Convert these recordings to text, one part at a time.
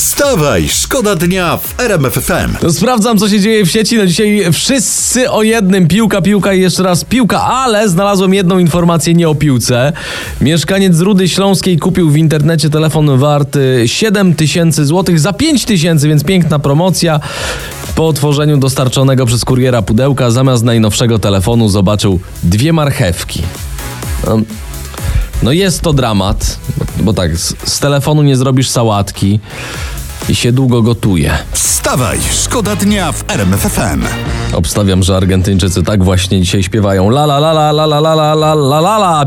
Wstawaj, szkoda dnia w RMF FM. Sprawdzam, co się dzieje w sieci. No dzisiaj wszyscy o jednym. Piłka, piłka i jeszcze raz piłka, ale znalazłem jedną informację nie o piłce. Mieszkaniec Rudy Śląskiej kupił w internecie telefon warty 7 tysięcy złotych za 5 tysięcy, więc piękna promocja. Po otworzeniu dostarczonego przez kuriera pudełka zamiast najnowszego telefonu zobaczył dwie marchewki. No, no jest to dramat, bo, tak, z, z telefonu nie zrobisz sałatki i się długo gotuje. Wstawaj, szkoda dnia w RMF FM. Obstawiam, że Argentyńczycy tak właśnie dzisiaj śpiewają la la la la la la la la la la la.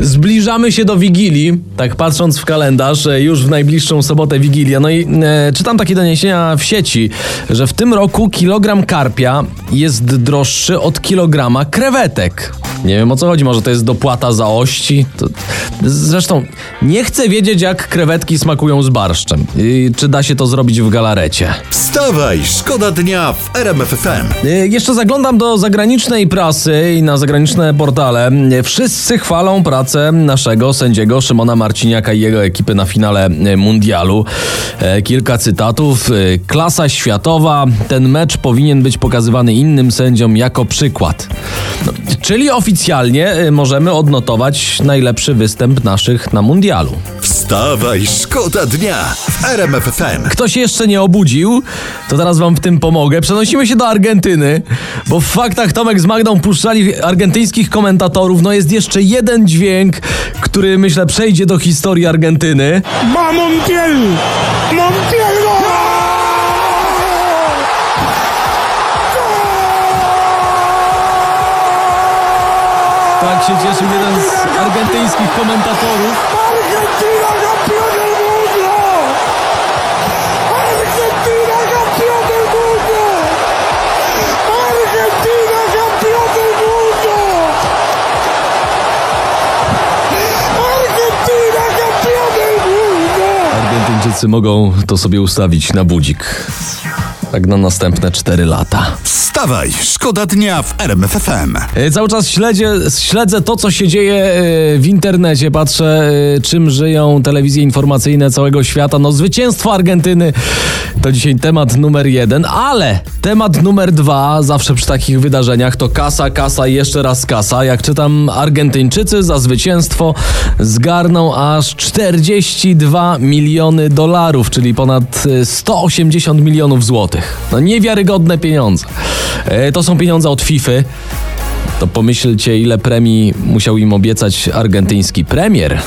Zbliżamy się do Wigilii, tak patrząc w kalendarz, e, już w najbliższą sobotę Wigilia. No i e, czytam takie doniesienia w sieci, że w tym roku kilogram karpia jest droższy od kilograma krewetek. Nie wiem o co chodzi, może to jest dopłata za ości. To, zresztą nie chcę wiedzieć, jak krewetki smakują z barszczem. I czy da się to zrobić w galarecie. Wstawaj, szkoda dnia w RMF FM. Y, Jeszcze zaglądam do zagranicznej prasy i na zagraniczne portale. Y, Wszyscy chwalą pracę naszego sędziego Szymona Marciniaka i jego ekipy na finale y, mundialu. E, Kilka cytatów. Klasa światowa. Ten mecz powinien być pokazywany innym sędziom jako przykład. No, czyli oficjalnie y, możemy odnotować najlepszy występ naszych na mundialu. Wstawaj, szkoda dnia w RMF FM. Kto się jeszcze nie obudził, to teraz wam w tym pomogę. Przenosimy się do Argentyny, bo w faktach Tomek z Magdą puszczali argentyńskich komentatorów. No jest jeszcze jeden dźwięk, który myślę przejdzie do historii Argentyny. ¡Va Montiel! ¡Montiel Tak się cieszył jeden z argentyńskich komentatorów. Argentyńczycy mogą to sobie ustawić na budzik. Tak na następne 4 lata. Wstawaj, szkoda dnia w RMF FM. E, Cały czas śledzę, śledzę to, co się dzieje e, w internecie. Patrzę, e, czym żyją telewizje informacyjne całego świata. No, zwycięstwo Argentyny to dzisiaj temat numer jeden, ale temat numer dwa, zawsze przy takich wydarzeniach, to kasa, kasa i jeszcze raz kasa. Jak czytam, Argentyńczycy za zwycięstwo zgarną aż 42 miliony dolarów, czyli ponad e, 180 milionów złotych. No, niewiarygodne pieniądze. E, To są pieniądze od FIFA. To pomyślcie, ile premii musiał im obiecać argentyński premier.